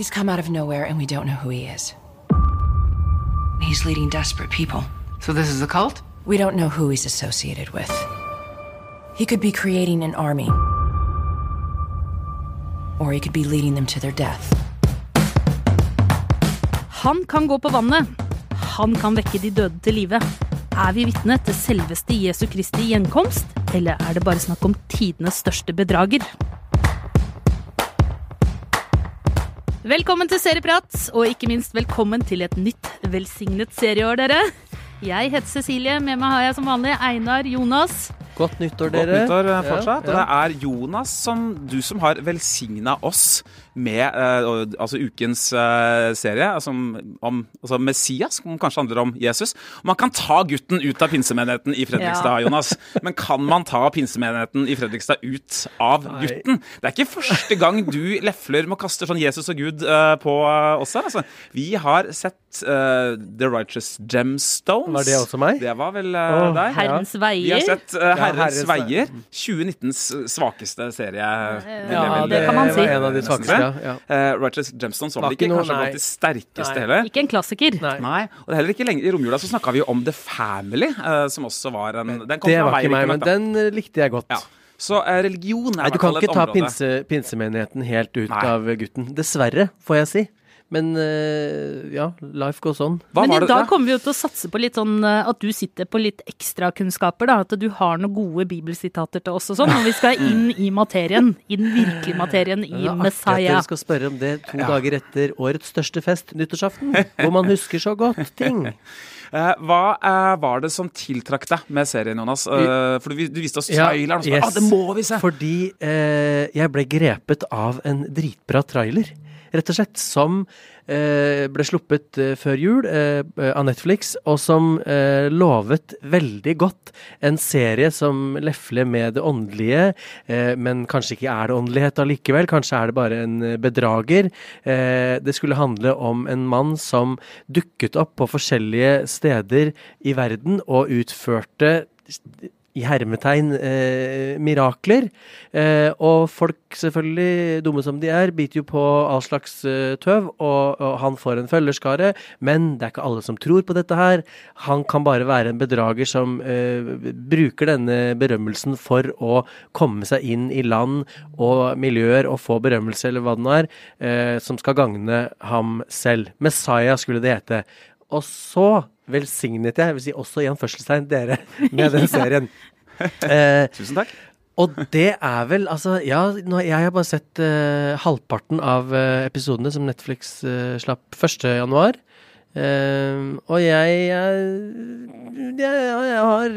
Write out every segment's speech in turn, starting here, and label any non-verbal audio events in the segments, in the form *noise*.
He's come out of nowhere and we don't know who he is. He's leading desperate people. So this is a cult? We don't know who he's associated with. He could be creating an army, or he could be leading them to their death. Han kan gå på vannet. Han kan vekke de døde til live. Er vi vitne til selveste Jesu Kristi gjenkomst, eller er det bare snakk om tidenes største bedrager? Velkommen til Serieprat, og ikke minst velkommen til et nytt velsignet serieår, dere. Jeg heter Cecilie, med meg har jeg som vanlig Einar Jonas. Godt nyttår, dere. Godt nyttår eh, fortsatt. Ja, Og det er Jonas, som, du som har velsigna oss med uh, altså ukens uh, serie altså, om, altså Messias, som kanskje handler om Jesus. Man kan ta gutten ut av pinsemenigheten i Fredrikstad, Ja. Jonas. Men kan man ta pinsemenigheten i Fredrikstad ut av Nei. gutten? Det er ikke første gang du lefler med å kaste sånn Jesus og Gud uh, på oss her. Altså. Vi har sett eh, The Righteous Gemstones. Var det også meg? Det var vel uh, oh, deg? Herrens Veier Vi har sett uh, Herrens Herrens veier. 2019s svakeste serie. Ja, vel, det kan man si. en av de svakeste. Ja, ja. Eh, Righteous Gemstones var Var vel ikke noe- kanskje nei. blant de sterkeste Nei. heller. Ikke en klassiker. Nei. Nei, og heller ikke lenge I romjula så snakka vi jo om The Family, som også var en den kom Det var ikke meg, men den likte jeg godt. ja. Så eh, religion er Nei, i du hvert kan fall et ikke ta pinse, pinsemenigheten helt ut Nei. av gutten. Dessverre, får jeg si. Men eh, ja, life goes on. Hva Men i dag kommer vi jo til å satse på litt sånn eh, at du sitter på litt ekstrakunnskaper, da. At du har noen gode bibelsitater til oss og sånn. Og vi skal inn i materien. I den virkelige materien, i at Messiah. dere skal spørre om det to dager etter årets største fest, nyttårsaften. Hvor man husker så godt ting. *laughs* Eh, hva eh, var det som tiltrakk deg med serien, Jonas? Uh, for du, du viste oss Ja, traileren. Ja, yes. ah, det må vi se! Fordi eh, jeg ble grepet av en dritbra trailer, rett og slett, som eh, ble sluppet eh, før jul eh, av Netflix, og som lovet veldig godt en serie som lefler med det åndelige, men kanskje ikke er det åndelighet allikevel, kanskje er det bare en bedrager. Det skulle handle om en mann som dukket opp på forskjellige steder i verden og utførte i hermetegn eh, mirakler. Eh, og folk, selvfølgelig, dumme som de er, biter jo på all slags eh, tøv, og, og han får en følgerskare. Men det er ikke alle som tror på dette her. Han kan bare være en bedrager som eh, bruker denne berømmelsen for å komme seg inn i land og miljøer og få berømmelse, eller hva det nå er, eh, som skal gagne ham selv. Messiah skulle det hete. Og så velsignet jeg, jeg vil si også i anførselstegn, dere med den serien. *laughs* Eh, Tusen takk. og det er vel Altså, ja, nå, jeg har bare sett eh, halvparten av eh, episodene som Netflix uh, slapp 1. Eh, og jeg, jeg, jeg, jeg har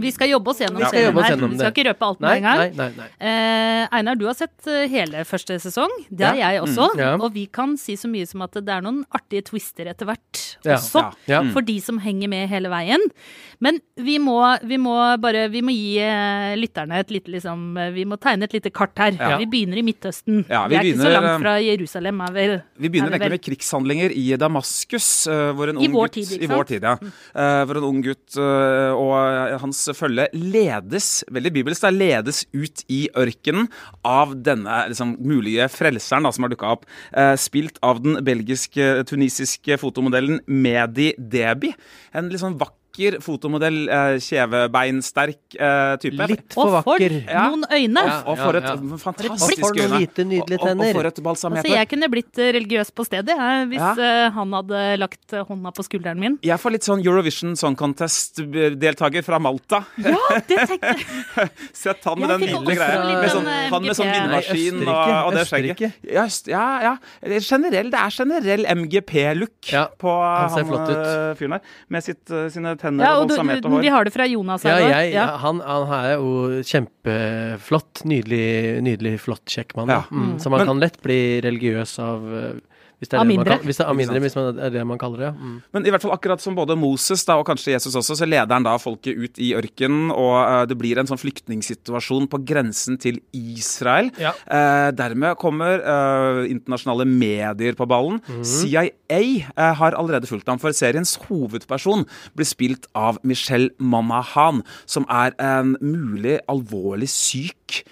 Vi skal jobbe oss gjennom Vi serien jobbe oss her. gjennom Vi skal ikke røpe alt med en gang. Eh, Einar, du har sett eh, hele første sesong. Det har Ja. jeg også. Mm, ja. Og vi kan si så mye som at det er noen artige twister etter hvert Ja. også. Ja. Ja. Mm. For de som henger med hele veien. Men vi må, vi må bare Vi må gi uh, lytterne et lite liksom Vi må tegne et lite kart her. Ja. Vi begynner i Midtøsten. Ja, vi, vi er ikke så langt fra Jerusalem, er vel? Vi begynner er egentlig med krigshandlinger i Damaskus. Eh, Hvor en I ung vår gutt, tid, ikke sant? I vår tid, ja. Eh, Hvor en ung gutt eh, og hans følge ledes, veldig bibelsk, da, ledes ut i ørkenen av denne liksom, mulige frelseren da, som har dukka opp. Spilt av den belgisk-tunisiske fotomodellen Medi Debi. En litt sånn vakker fotomodell, eh, kjevebeinsterk eh, type. Litt for Og for vakker. Ja. noen øyne! Ja. Og for et ja. fantastisk Og noen øyne. hvite, nydelige Og, og, og for et balsameter. Altså, jeg kunne blitt eh, religiøs på stedet jeg, hvis Ja. eh, han hadde lagt hånda på skulderen min. Jeg får litt sånn Eurovision Song Contest-deltaker fra Malta. Ja, det tenkte jeg! *laughs* Sett han med den lille greia. Med sånn, han med sånn vindmaskin og, og det skjegget. Ja, ja, ja. Det er Generell, det er generell MGP-look Ja, på han han, flott ut. fyren der. Med sitt, sine tenner Ja, og balsamerte vi har det fra Jonas Ja, her jeg, ja. han, han er jo kjempeflott. Nydelig, nydelig flott, kjekk mann. Ja. Ja. Mm. Så man Men- kan lett bli religiøs av eh, hvis det er Av det man mindre. Hvis det er av mindre, hvis man, er det man kaller det. Mm. Men i hvert fall akkurat som både Moses da, og kanskje Jesus også, så leder han da folket ut i ørkenen, og uh, det blir en sånn flyktningsituasjon på grensen til Israel. Ja. Uh, dermed kommer uh, internasjonale medier på ballen. CIA eh, har allerede fulgt ham, for seriens hovedperson blir spilt av Michelle Manahan, som er en mulig alvorlig syk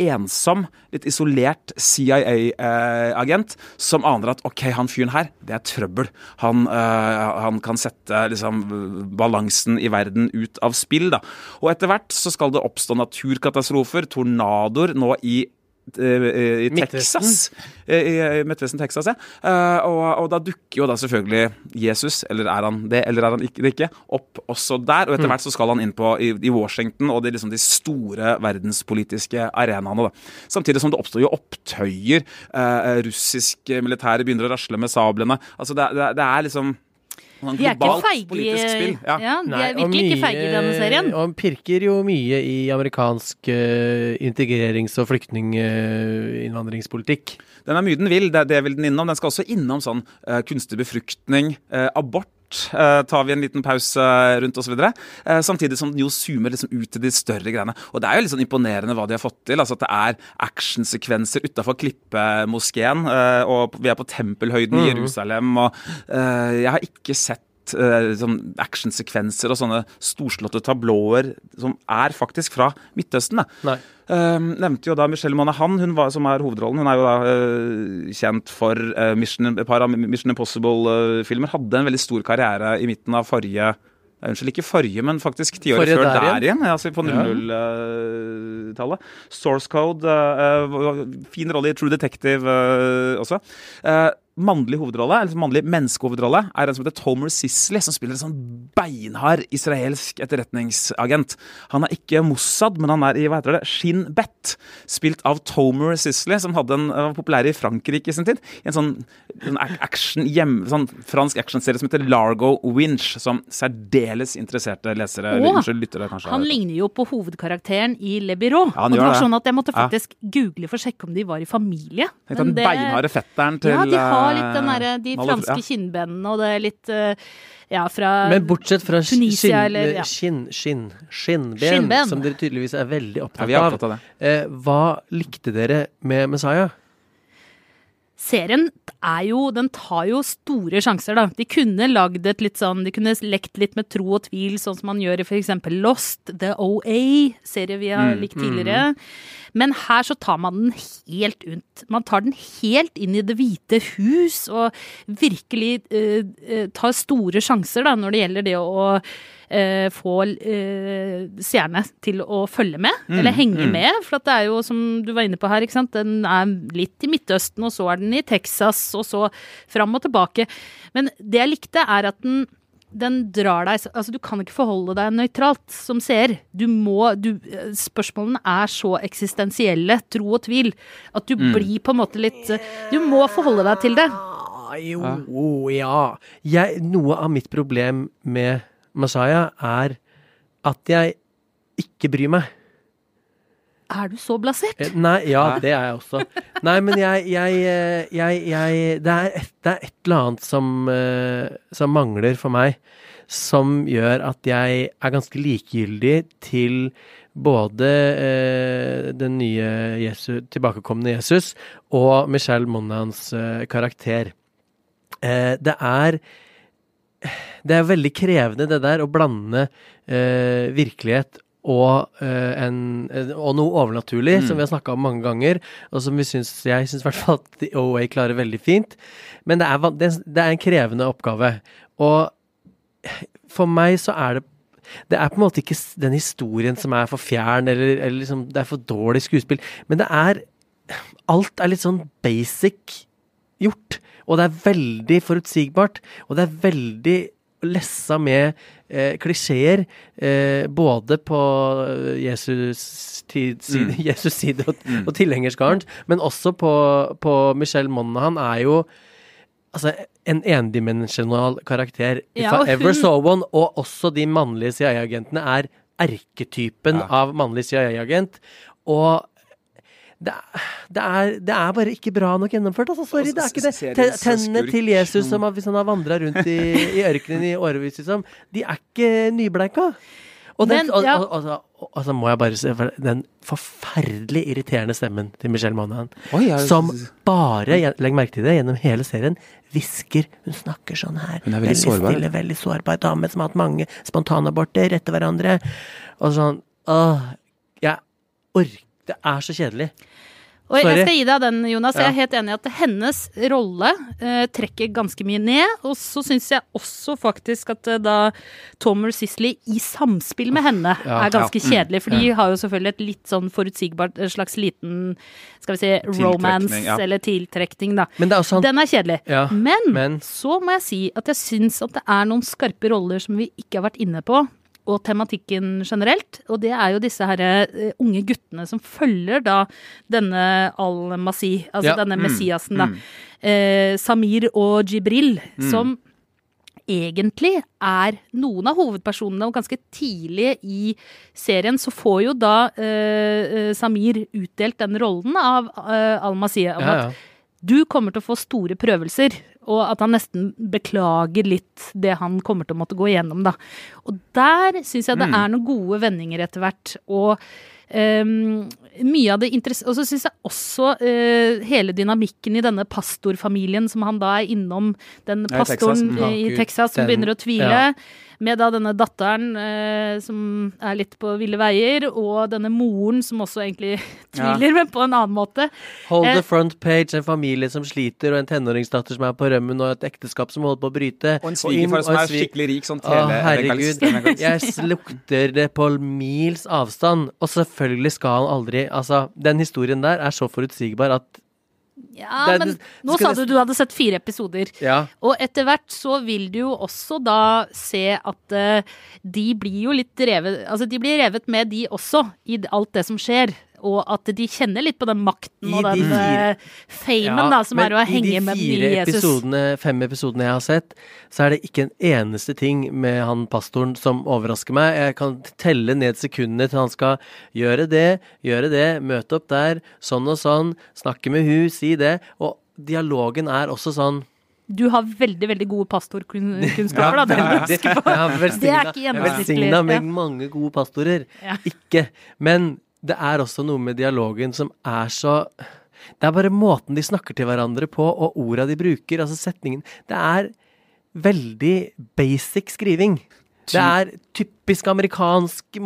ensom, litt isolert CIA-agent som aner at OK, han fyren her, det er trøbbel. Han, eh, han kan sette liksom, balansen i verden ut av spill. Da. Og etter hvert så skal det oppstå naturkatastrofer, tornadoer, nå i i Texas. I, i Midtvesten, Texas, ja. Og, og, da dukker jo da selvfølgelig Jesus, eller er han det, eller er han ikke, det ikke, opp også der. Og etter hvert så skal han inn på i, i Washington og de, liksom, de store verdenspolitiske arenaene. Da. Samtidig som det oppstår jo opptøyer. Eh, russiske militære begynner å rasle med sablene. Altså det, det, det er liksom Sånn de er ikke feige ja. ja. De er virkelig mye, ikke feige i denne serien. Og pirker jo mye i amerikansk uh, integrerings- og flyktninginnvandringspolitikk. Uh, den er mye den vil, det, det vil den innom. Den skal også innom sånn uh, kunstig befruktning, abort. Uh, tar vi en liten pause rundt osv. Uh, samtidig som den jo zoomer liksom ut til de større greiene. Og det er jo litt sånn imponerende hva de har fått til. altså At det er actionsekvenser utafor Klippemoskeen, uh, og vi er på tempelhøyden mm. i Jerusalem. og Jeg har ikke sett sånn actionsekvenser og sånne storslåtte tablåer som er faktisk fra Midtøsten. Da. Uh, nevnte jo da Michelle Monahan, hun var, som er hovedrollen. Hun er jo da uh, kjent for uh, Mission, et par av Mission Impossible-filmer. Hadde en veldig stor karriere i midten av forrige Unnskyld, ikke forrige, men faktisk tiåret før der, der igjen. Altså på 00-tallet. Source Code, fin rolle i True Detective også mannlig hovedrolle, eller mannlig menneskehovedrolle, er en som heter Tomer Sisley, som spiller en sånn beinhard israelsk etterretningsagent. Han er ikke Mossad, men han er i hva heter det, Shin Bet, spilt av Tomer Sisley, som hadde en, var populær i Frankrike i sin tid. En sånn, en action, hjem, sånn fransk actionserie som heter Largo Winch, som særdeles interesserte lesere eller unnskyld, lyttere kanskje Han ligner jo på hovedkarakteren i Le Byrå. Ja, og det var sånn at jeg måtte faktisk ja. google for å sjekke om de var i familie. Den beinharde fetteren til ja, de har har litt den der, De franske ja. kinnbenene, og det er litt uh, ja, fra Men bortsett fra Tunisia, skinn, eller, ja. skinn, skinn, skinnben, skinnben, som dere tydeligvis er veldig opptatt, ja, er opptatt av, av eh, hva likte dere med Messiah? Serien er jo Den tar jo store sjanser, da. De kunne lagd et litt sånn De kunne lekt litt med tro og tvil, sånn som man gjør i f.eks. Lost, The OA, serie vi har mm, likt tidligere. Mm. Men her så tar man den helt ut. Man tar den helt inn i Det hvite hus, og virkelig uh, tar store sjanser da, når det gjelder det å uh, få eh, seerne til å følge med, mm, eller henge mm. med. For det er jo, som du var inne på her, ikke sant? den er litt i Midtøsten, og så er den i Texas, og så fram og tilbake. Men det jeg likte, er at den den drar deg Altså, du kan ikke forholde deg nøytralt som seer. Du må du, Spørsmålene er så eksistensielle, tro og tvil, at du mm. blir på en måte litt Du må forholde deg til det. Jo, ja. Jeg, noe av mitt problem med Masaya er at jeg ikke bryr meg. Er du så blasert? Eh, nei, ja, det er jeg også. Nei, men jeg, jeg, eh, jeg, jeg det, er et, det, er et, eller annet som, uh, som, mangler for meg, som gjør at jeg er ganske likegyldig til både eh, den nye Jesus, tilbakekomne Jesus og Michelle Monans eh, karakter. det er det er veldig krevende, det der, å blande eh, virkelighet og, eh, en, og, noe overnaturlig, mm. som vi har snakka om mange ganger, og som vi synes, jeg syns i hvert fall at OA klarer veldig fint. Men det er, det, det er, en krevende oppgave. Og for meg så er det Det er på en måte ikke den historien som er for fjern, eller, eller liksom, det er for dårlig skuespill, men det er Alt er litt sånn basic gjort. Og det er veldig forutsigbart, og det er veldig lessa med eh, klisjeer, eh, både på Jesus, tid, side, mm. *laughs* Jesus side og, mm. og tilhengerskaren, men også på, på Michelle Monaghan er jo altså, en endimensjonal karakter. If ja, I ever saw one. Og også de mannlige CIA-agentene er erketypen ja. av mannlig CIA-agent. Og det, det, er, det, er, bare ikke bra nok gjennomført. Altså, sorry, det er ikke det. Tennene til Jesus, som hvis han har vandra rundt i, i, ørkenen i årevis, liksom, de er ikke nybleika. Og den, Men, ja. og, og, og, og, så må jeg bare se den forferdelig irriterende stemmen til Michelle Monaghan, Oi, jeg... som bare, legg merke til det, gjennom hele serien hvisker. Hun snakker sånn her. Hun er veldig, veldig sårbar. stille, veldig sårbar dame som har hatt mange spontanaborter etter hverandre. Og sånn Åh, jeg orker Det er så kjedelig. Og jeg Sorry. skal gi deg den, Jonas. Jeg Ja. er helt enig i at hennes rolle eh, trekker ganske mye ned. Og så syns jeg også faktisk at eh, da Tomer Sisley i samspill med henne Ja, er ganske ja. Mm. kjedelig. For de har jo selvfølgelig et litt sånn forutsigbart eh, slags liten skal vi si romance ja. eller tiltrekning, da. Men det er også han Den er kjedelig. Ja, men, men- så må jeg si at jeg syns at det er noen skarpe roller som vi ikke har vært inne på. Og tematikken generelt. Og det er jo disse her, eh, unge guttene som følger da denne al-Masih, altså Ja. denne Messiasen, da. Eh, Samir og Jibril, som egentlig er noen av hovedpersonene, og ganske tidlig i serien så får jo da eh, eh, Samir utdelt den rollen av eh, al-Masih. Ja, ja. du kommer til å få store prøvelser, og at han nesten beklager litt det han kommer til å måtte gå igjennom, da. Og der syns jeg det Mm. er noen gode vendinger etter hvert, og um, mye av det. Og så syns jeg også uh, hele dynamikken i denne pastorfamilien som han da er innom, den Ja, i Texas. pastoren i Texas som begynner å tvile. ja. Med da denne datteren eh, som er litt på ville veier, og denne moren som også egentlig *laughs* Ja. tviler, men på en annen måte. Hold Eh, the front page, en familie som sliter, og en tenåringsdatter som er på rømmen, og et ekteskap som holder på å bryte. Og en svigerfar som er skikkelig rik, sånn Å, herregud. Jeg lukter det på mils avstand. Og selvfølgelig skal han aldri Altså, den historien der er så forutsigbar at Ja, Det men nå sa du du hadde sett fire episoder. Ja. Og etter hvert så vil du jo også da se at uh, de blir jo litt revet Altså de blir revet med, de også, i alt det som skjer. Og at de kjenner litt på den makten I og den fire- eh, famen Ja, da, som er å henge I med de den fire nye Jesus. episodene, fem episodene jeg har sett, så er det ikke en eneste ting med han pastoren som overrasker meg. Jeg kan telle ned sekundene til han skal gjøre det, gjøre det, møte opp der, sånn og sånn, snakke med hun, si det. Og dialogen er også sånn Du har veldig, veldig gode pastorkunnskaper, da. Det det, det, Det er ikke jeg er gjennomsnittlig. velsigna med Ja. mange gode pastorer. Ja. Ikke. Men det er også noe med dialogen som er så Det er bare måten de snakker til hverandre på, og orda de bruker, altså setningen Det er veldig basic skriving. Det er typisk amerikansk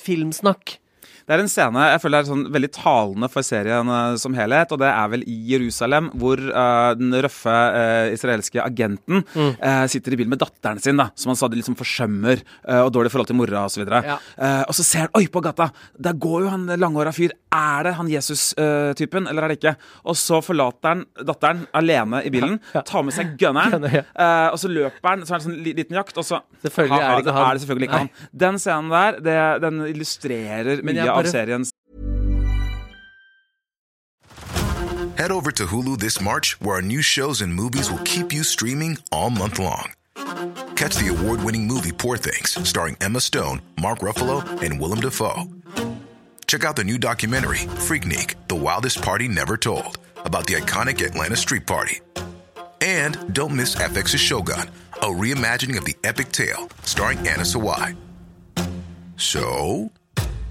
filmsnakk. Det er en scene jeg føler er sånn veldig talende for serien eh, som helhet, og det er vel i Jerusalem, hvor uh, den røffe uh, israelske agenten Mm. uh, sitter i bil med datteren sin, da, som han sa de liksom forsømmer, og dårlig forhold til mora osv. Og, Ja. uh, og så ser han Oi, på gata! Der går jo han langhåra fyr. Er det han Jesus-typen, eller er det ikke? Og så forlater han datteren alene i bilen, tar med seg gunneren, Gunner, ja. og så løper han, så er det en sånn liten jakt, og så Selvfølgelig er det er det selvfølgelig ikke Nei. han. Den scenen der, det, den illustrerer Men mye av bare- seriens Head over to Hulu this March, where our new shows and movies will keep you streaming all month long. Catch the award winning movie Poor Things, starring Emma Stone, Mark Ruffalo, and Willem Dafoe. Check out the new documentary, Freaknik The Wildest Party Never Told, about the iconic Atlanta Street Party. And don't miss FX's Shogun, a reimagining of the epic tale, starring Anna Sawai. So,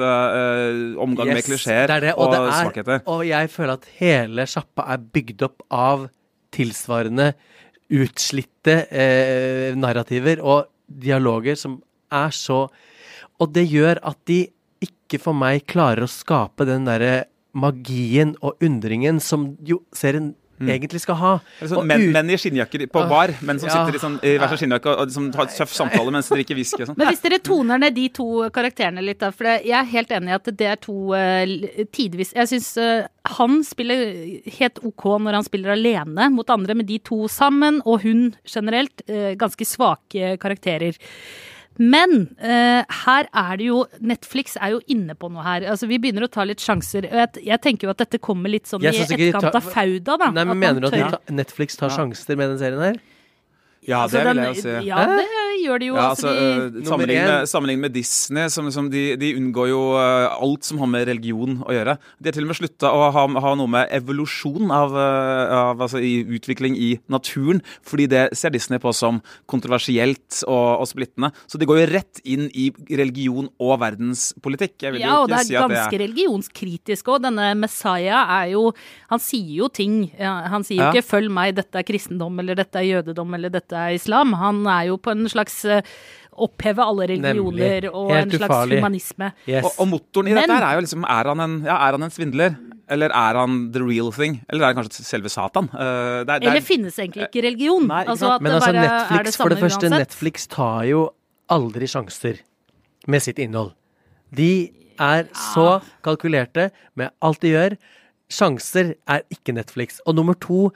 eh, omgang med Yes, klisjeer det er det, og, er- svakheter. Og jeg føler at hele sjappa er bygd opp av tilsvarende utslitte eh, narrativer og dialoger som er så Og det gjør at de ikke for meg klarer å skape den derre magien og undringen som jo serien egentlig skal ha. Sånn Og menn, ut- menn i skinnjakker på bar, menn som Ja. sitter i, sånn, i hver sin skinnjakke og, og liksom har tøff samtale mens de drikker whisky sånn. Men hvis dere toner ned de to karakterene litt, da, for jeg er helt enig i at det er to uh, tidvis Jeg syns uh, han spiller helt OK når han spiller alene mot andre, men de to sammen, og hun generelt, uh, ganske svake karakterer. Men eh, her er det jo Netflix er jo inne på noe her. Altså Vi begynner å ta litt sjanser. Jeg, jeg tenker jo at dette kommer litt sånn Jeg i etterkant tar- av Fauda, da. Nei, men Mener du at tør- ta, Netflix tar sjanser med den serien her? Ja, Altså, det vil jeg jo si. Ja, det gjør de jo. Ja, altså, altså, de, øh, Sammenlignet med, sammenlignet med Disney, som, som de, de unngår jo øh, alt som har med religion å gjøre. De har til og med slutta å ha, ha noe med evolusjon av, øh, av altså, i utvikling i naturen, fordi det ser Disney på som kontroversielt og, og splittende. Så de går jo rett inn i religion og verdenspolitikk. Jeg vil Ja, jo og det er si at det ganske er religionskritisk òg. Denne Messiah er jo Han sier jo ting. Ja, Han sier jo Ja. ikke 'følg meg, dette er kristendom', eller 'dette er jødedom', eller 'dette er islam'. Han er jo på en slags eh, oppheve alle religioner Nemlig. og Helt en slags ufarlig. humanisme. Yes. og, og motoren i Men- dette her er jo liksom Er han en, ja, er han en svindler? Eller er han the real thing? Eller er han kanskje selve Satan? Uh, det er, det er, Eller finnes egentlig ikke religion? Nei, ikke altså at Men det altså, er Netflix, det for det første, uansett. Netflix tar jo aldri sjanser med sitt innhold. De er så kalkulerte med alt de gjør. Sjanser er ikke Netflix. Og nummer to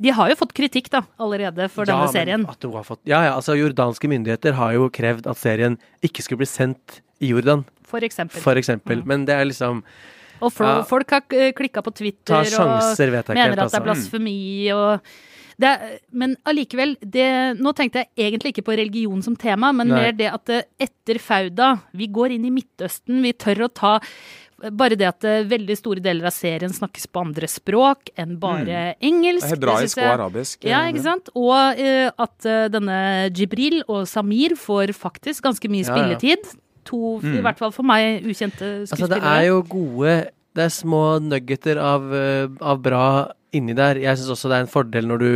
De har jo fått kritikk da, allerede for ja, denne serien. At du har fått, ja, ja, altså Jordanske myndigheter har jo krevd at serien ikke skulle bli sendt i Jordan, For eksempel. for eksempel. Men det er liksom Og for, Ja. folk har klikka på Twitter sjanser, og mener helt, at det er altså. blasfemi og det, Men allikevel, nå tenkte jeg egentlig ikke på religion som tema, men Nei. mer det at etter Fauda Vi går inn i Midtøsten, vi tør å ta bare det at eh, veldig store deler av serien snakkes på andre språk enn bare engelsk. hebraisk og arabisk. Ja, eh, ikke sant? Og uh, at denne Jibril og Samir får faktisk ganske mye Ja, ja. spilletid. To, i hvert fall for meg, ukjente skuespillere. Altså, det er jo gode Det er små nuggeter av, av bra inni der. Jeg syns også det er en fordel når du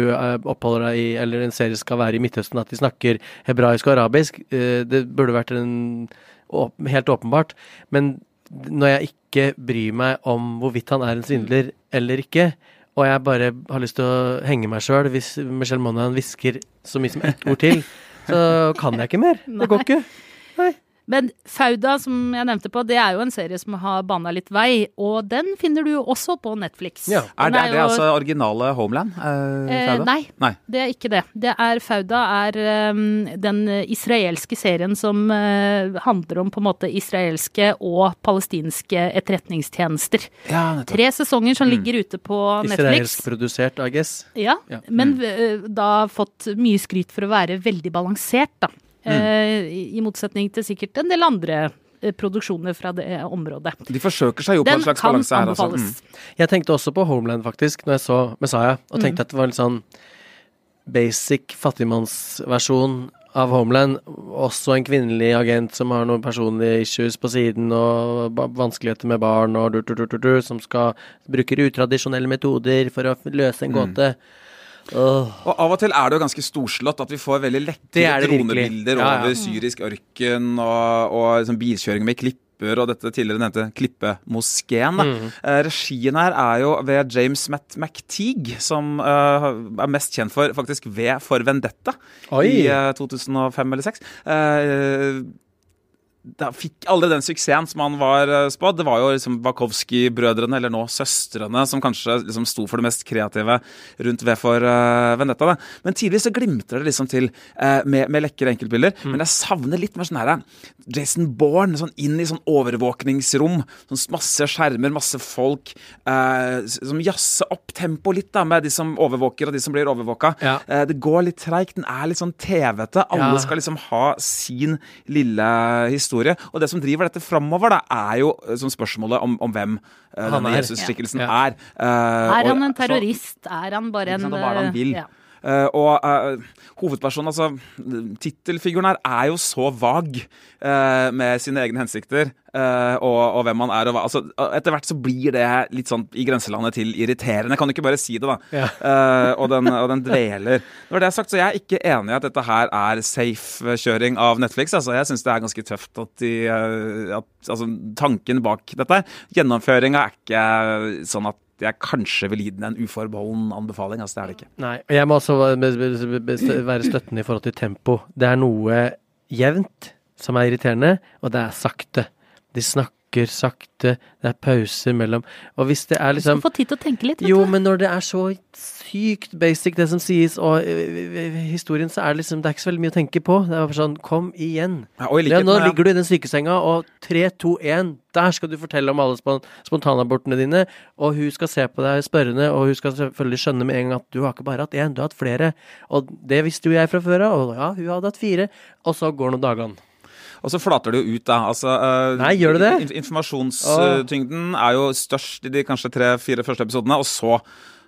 oppholder deg i Eller en serie skal være i Midtøsten, at de snakker hebraisk og arabisk. Det burde vært en åp- helt åpenbart. Men når jeg ikke bryr meg om hvorvidt han er en svindler eller ikke, og jeg bare har lyst til å henge meg sjøl hvis Michelle Monaghan hvisker så mye som ett ord til, så kan jeg ikke mer. Det går ikke. Men Fauda, som jeg nevnte på, det er jo en serie som har bana litt vei, og den finner du jo også på Netflix. Ja. Er det, er det jo- altså originale Homeland? eh, Eh, Fauda? nei, Nei. det er ikke det. Det er Fauda er um, den israelske serien som uh, handler om på en måte israelske og palestinske etterretningstjenester. Ja. Tre sesonger som ligger ute på Netflix. Israelsk produsert, I guess. Ja, Ja. men mm. da fått mye skryt for å være veldig balansert, da. Mm. Eh, i, motsetning til sikkert en del andre eh, produksjoner fra det området. De forsøker seg jo på Den en slags balanse her. Altså. Mm. Jeg tenkte også på Homeland, faktisk, når jeg så Messiah, og tenkte at det var litt sånn basic fattigmannsversjon av Homeland. Også en kvinnelig agent som har noen personlige issues på siden, og vanskeligheter med barn, og du, du, du, du, du, som skal bruker utradisjonelle metoder for å løse en gåte. Åh. Og av og til er det jo ganske storslått at vi får veldig lekre er dronebilder Ja, ja. over syrisk ørken og, og liksom bilkjøring med klipper og dette tidligere nevnte Klippemoskeen. Mm. Eh, regien her er jo ved James Matt McTeague, som eh, er mest kjent for faktisk V For Vendetta Oi. i eh, 2005 eller 2006. da fikk aldri den suksessen som han var eh, spådd. Det var jo liksom Bakowski-brødrene, eller nå søstrene, som kanskje liksom sto for det mest kreative rundt V for uh, Vendetta. Da. Men tidligere så glimter det liksom til uh, med, med lekre enkeltbilder. Mm. Men jeg savner litt mer sånn her Jason Bourne, sånn inn i sånn overvåkningsrom. Sånn masse skjermer, masse folk. Uh, som jazzer opp tempoet litt da, med de som overvåker og de som blir overvåka. Ja. Uh, det går litt treigt. Den er litt sånn TV-ete. Alle Ja. skal liksom ha sin lille historie. Og det som driver dette framover, da, er jo eh, som spørsmålet om, om hvem uh, denne er. Jesus-skikkelsen Ja. er. Uh, Er han en så- terrorist? Er han bare en hva er det han vil? ja. Eh, og eh, hovedpersonen, altså Tittelfiguren her er jo så vag eh, med sine egne hensikter og, og hvem han er. Og, hva- altså, etter hvert så blir det litt sånn i grenselandet til irriterende. Kan du ikke bare si det, da? Ja. Og, den, *laughs* og den dveler. Når det er sagt, så jeg er ikke enig i at dette her er safe-kjøring av Netflix. Altså, jeg syns det er ganske tøft at de at, Altså, tanken bak dette Gjennomføringa er ikke sånn at jeg kanskje vil gi den en uforbeholden anbefaling. Altså, det er det ikke. Nei. og Jeg må be- være støttende i forhold til tempo. Det er noe jevnt som er irriterende, og det er sakte. De snakker sakte, det er pauser mellom Og hvis det er Du skal liksom få tid til å tenke litt. vet Jo, du. men når det er så sykt basic, det som sies, og i historien, så er det liksom Det er ikke så veldig mye å tenke på. Det er bare sånn Kom igjen. Ja, Ja, nå ligger du i den sykesenga, og 3, 2, 1, der skal du fortelle om alle spon spontanabortene dine, og hun skal se på deg spørrende, og hun skal selvfølgelig skjønne med en gang at du har ikke bare hatt én, du har hatt flere. Og det visste jo jeg fra før av, og ja, hun hadde hatt fire. Og så går nå dagene. Og så flater det jo ut, da. Altså, eh, Nei, gjør det det? in- Informasjonstyngden er jo størst i de kanskje tre-fire første episodene, og så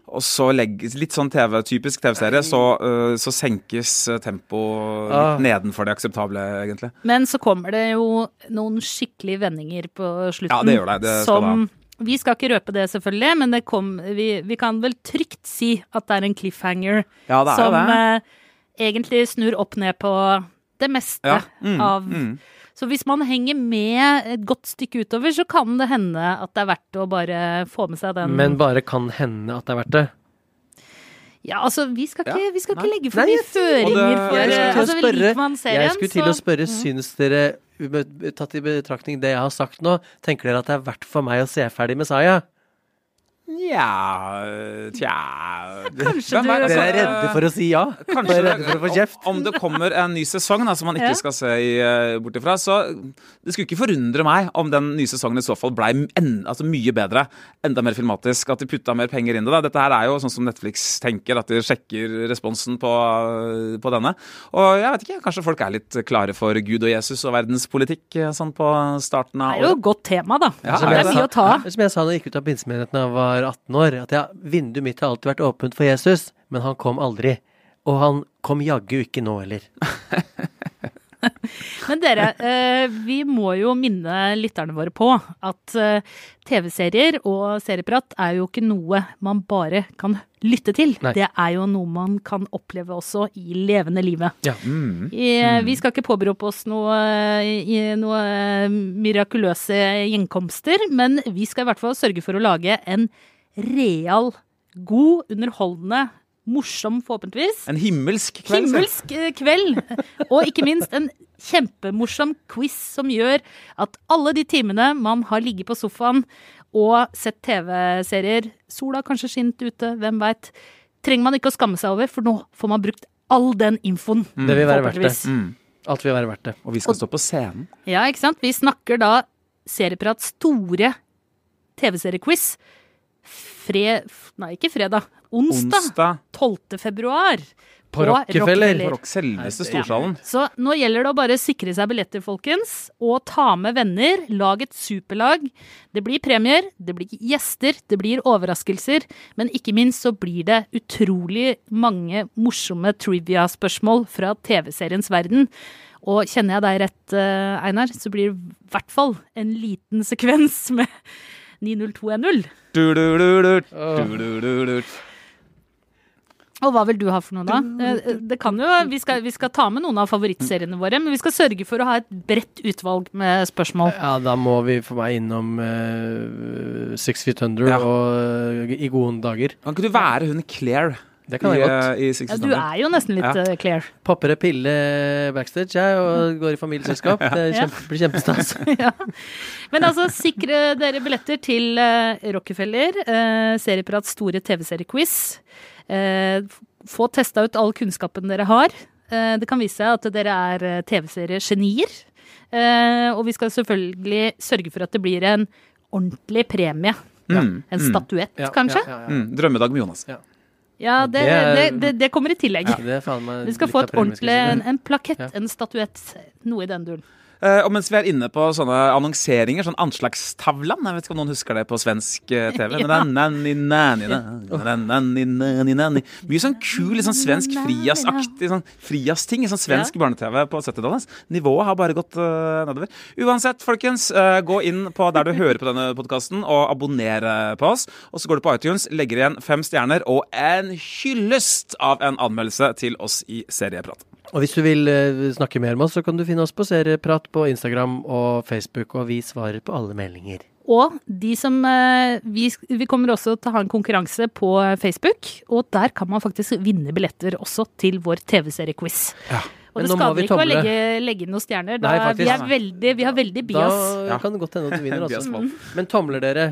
og så legges Litt sånn TV, typisk TV-serie, så, uh, så senkes tempoet Ah. litt nedenfor det akseptable, egentlig. Men så kommer det jo noen skikkelige vendinger på slutten. Ja, det gjør det. Det skal som Vi skal ikke røpe det, selvfølgelig, men det kom, vi, vi kan vel trygt si at det er en cliffhanger Ja, det er som det. Uh, egentlig snur opp ned på det meste Ja, mm, av mm. Så hvis man henger med et godt stykke utover, så kan det hende at det er verdt å bare få med seg den Men bare kan hende at det er verdt det. Ja, altså, vi skal ikke, Ja, vi skal ikke legge for Nei, mye føringer for jeg skulle til å altså, spørre- skulle til å spørre, Mm. syns dere, tatt i betraktning det jeg har sagt nå, tenker dere at det er verdt for meg å se ferdig Messiah? Nja Tja Kanskje er du- Dere er redde for å si ja? Kanskje Dere er redde for å få kjeft? Om det kommer en ny sesong da, som man ikke Ja. skal se eh, bort ifra, så det skulle ikke forundre meg om den nye sesongen i så fall blei en, altså mye bedre. Enda mer filmatisk. At de putta mer penger inn i det. da. Dette her er jo sånn som Netflix tenker, at de sjekker responsen på, på denne. Og jeg vet ikke, kanskje folk er litt klare for Gud og Jesus og verdenspolitikk eh, sånn på starten av Det er jo et godt tema, da. Ja, det er mye å ta. Som jeg sa da jeg gikk ut av pinsemenigheten var var 18 år, at ja, vinduet mitt har alltid vært åpent for Jesus, men han kom aldri. Og han kom jaggu ikke nå heller. *laughs* Men dere, eh, vi må jo minne lytterne våre på at eh, TV-serier og serieprat er jo ikke noe man bare kan lytte til. Nei. Det er jo noe man kan oppleve også i levende livet. Ja. I, eh, Vi skal ikke påberope oss noe, i, noe eh, mirakuløse gjenkomster, men vi skal i hvert fall sørge for å lage en real, god, underholdende, morsom forhåpentligvis, En himmelsk kveld. himmelsk eh, kveld. Og ikke minst en kjempemorsom quiz som gjør at alle de timene man har ligget på sofaen og sett TV-serier, sola kanskje skint ute, hvem veit, trenger man ikke å skamme seg over, for nå får man brukt all den infoen. Det vil være verdt det. Mm. Alt vil være verdt det. Og vi skal stå på scenen. Ja, ikke sant? Vi snakker da Serieprat store TV-seriequiz. Fre... Nei, ikke fredag. Onsdag. Onsdag. 12. februar. På Rockefeller. På Rock, selveste Storsalen. Så nå gjelder det å bare sikre seg billetter, folkens. Og ta med venner. Lag et superlag. Det blir premier, det blir gjester, det blir overraskelser. Men ikke minst så blir det utrolig mange morsomme trivia-spørsmål fra TV-seriens verden. Og kjenner jeg deg rett, eh, Einar, så blir det i hvert fall en liten sekvens med 90210. Du-du-du-du, du-du-du-du. Og hva vil du ha for noe, da? Eh, Det kan jo, vi skal, vi skal ta med noen av favorittseriene våre, men vi skal sørge for å ha et bredt utvalg med spørsmål. Ja, da må vi for meg innom eh, Six Feet Under Ja. og eh, i gode dager. Kan ikke du være hun Claire Det kan i, være godt. I, i Ja, du er jo nesten litt Ja. eh, Claire. Popper en pille backstage, jeg, og går i familieselskap. *laughs* Det kjempe, blir kjempestas. *laughs* ja. Men altså, sikre dere billetter til uh, Rockefeller, uh, Serieprats store TV-seriequiz. Uh, få testa ut all kunnskapen dere har. Uh, det kan vise seg at dere er uh, TV-seriegenier. Uh, og vi skal selvfølgelig sørge for at det blir en ordentlig premie. Mm, En mm, statuett, Ja, kanskje? Ja, ja, ja. mm. Drømmedag med Jonas. Ja, det, Det det, det, det kommer i tillegg. Meg Vi skal få et ordentlig, en, en plakett, Ja. en statuett, noe i den duren. Eh, og mens vi er inne på sånne annonseringer, sånn anslagstavlan Jeg vet ikke om noen husker det på svensk eh, TV. *laughs* Mye sånn kul, litt sånn svensk frijazzaktig sånn frijazzting i sånn svensk barne-TV på 70-tallet. Nivået har bare gått eh, nedover. Uansett, folkens, gå inn på der du hører på denne podkasten, og abonner på oss. Og så går du på iTunes, legger igjen fem stjerner og en hyllest av en anmeldelse til oss i Serieprat. Og hvis du vil eh, snakke mer med oss, så kan du finne oss på Serieprat på Instagram og Facebook, og vi svarer på alle meldinger. Og de som eh, vi, vi kommer også til å ha en konkurranse på Facebook, og der kan man faktisk vinne billetter også til vår TV-seriequiz. Og Men det skader vi ikke å legge, legge inn noen stjerner. Da, Nei, vi, er veldig, vi har veldig Da. Ja. kan det godt hende at du vinner, *laughs* Bias altså. Men tomler dere.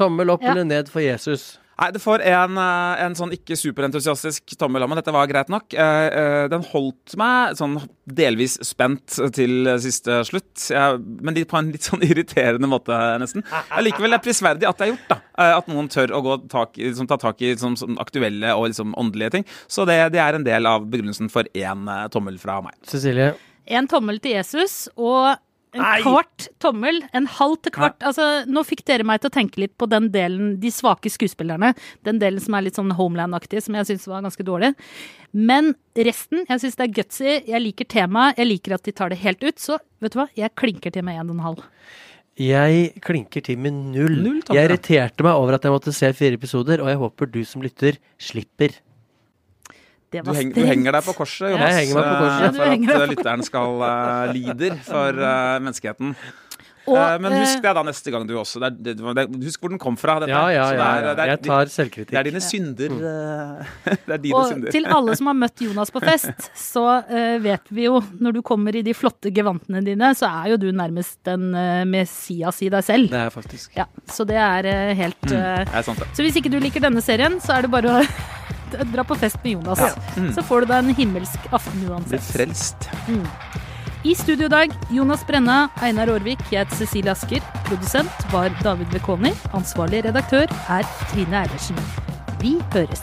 Tommel opp Ja. eller ned for Jesus. Nei, det får en, eh, en sånn ikke superentusiastisk tommel av meg. Dette var greit nok. Eh, eh, Den holdt meg sånn delvis spent til siste slutt. Jeg, men på en litt sånn *laughs* irriterende måte, nesten. Allikevel er prisverdig at det er gjort, da. At noen tør å gå tak liksom, ta tak i sånn aktuelle og liksom åndelige ting. Så det, det er en del av begrunnelsen for én tommel fra meg. Cecilie. En tommel til Jesus og en kvart tommel. En halv til kvart. Altså, nå fikk dere meg til å tenke litt på den delen, de svake skuespillerne. Den delen som er litt sånn Homeland-aktig, som jeg syns var ganske dårlig. Men resten, jeg syns det er gutsy. Jeg liker temaet. Jeg liker at de tar det helt ut. Så vet du hva, jeg klinker til med en og en halv. Jeg klinker til med null. Null jeg irriterte meg over at jeg måtte se fire episoder, og jeg håper du som lytter, slipper. Det Du, heng, du henger deg på korset, Jonas, Jeg henger meg på korset. eh, Ja, for at på eh, lytteren skal uh, lider for uh, menneskeheten. Og, Eh, Men husk det da neste gang du også. Det er, det, det, husk hvor den kom fra. Dette. Ja, ja, ja. ja. det er- Jeg tar Det er selvkritikk. dine synder. eh, *laughs* Det er dine Og synder. til alle som har møtt Jonas på fest, *laughs* så uh, vet vi jo, når du kommer i de flotte gevantene dine, så er jo du nærmest en uh, Messias i deg selv. Det er faktisk. Ja, så det er uh, helt mm, Det er sant, det. Så hvis ikke du liker denne serien, så er det bare å dra på fest med Jonas. Så får du deg en himmelsk aften Blir frelst. frelst. I studio i dag, Jonas Brenna, Einar Aarvik, jeg heter Cecilie Asker. Produsent var David Bekoni. Ansvarlig redaktør er Trine Eilertsen. Vi høres.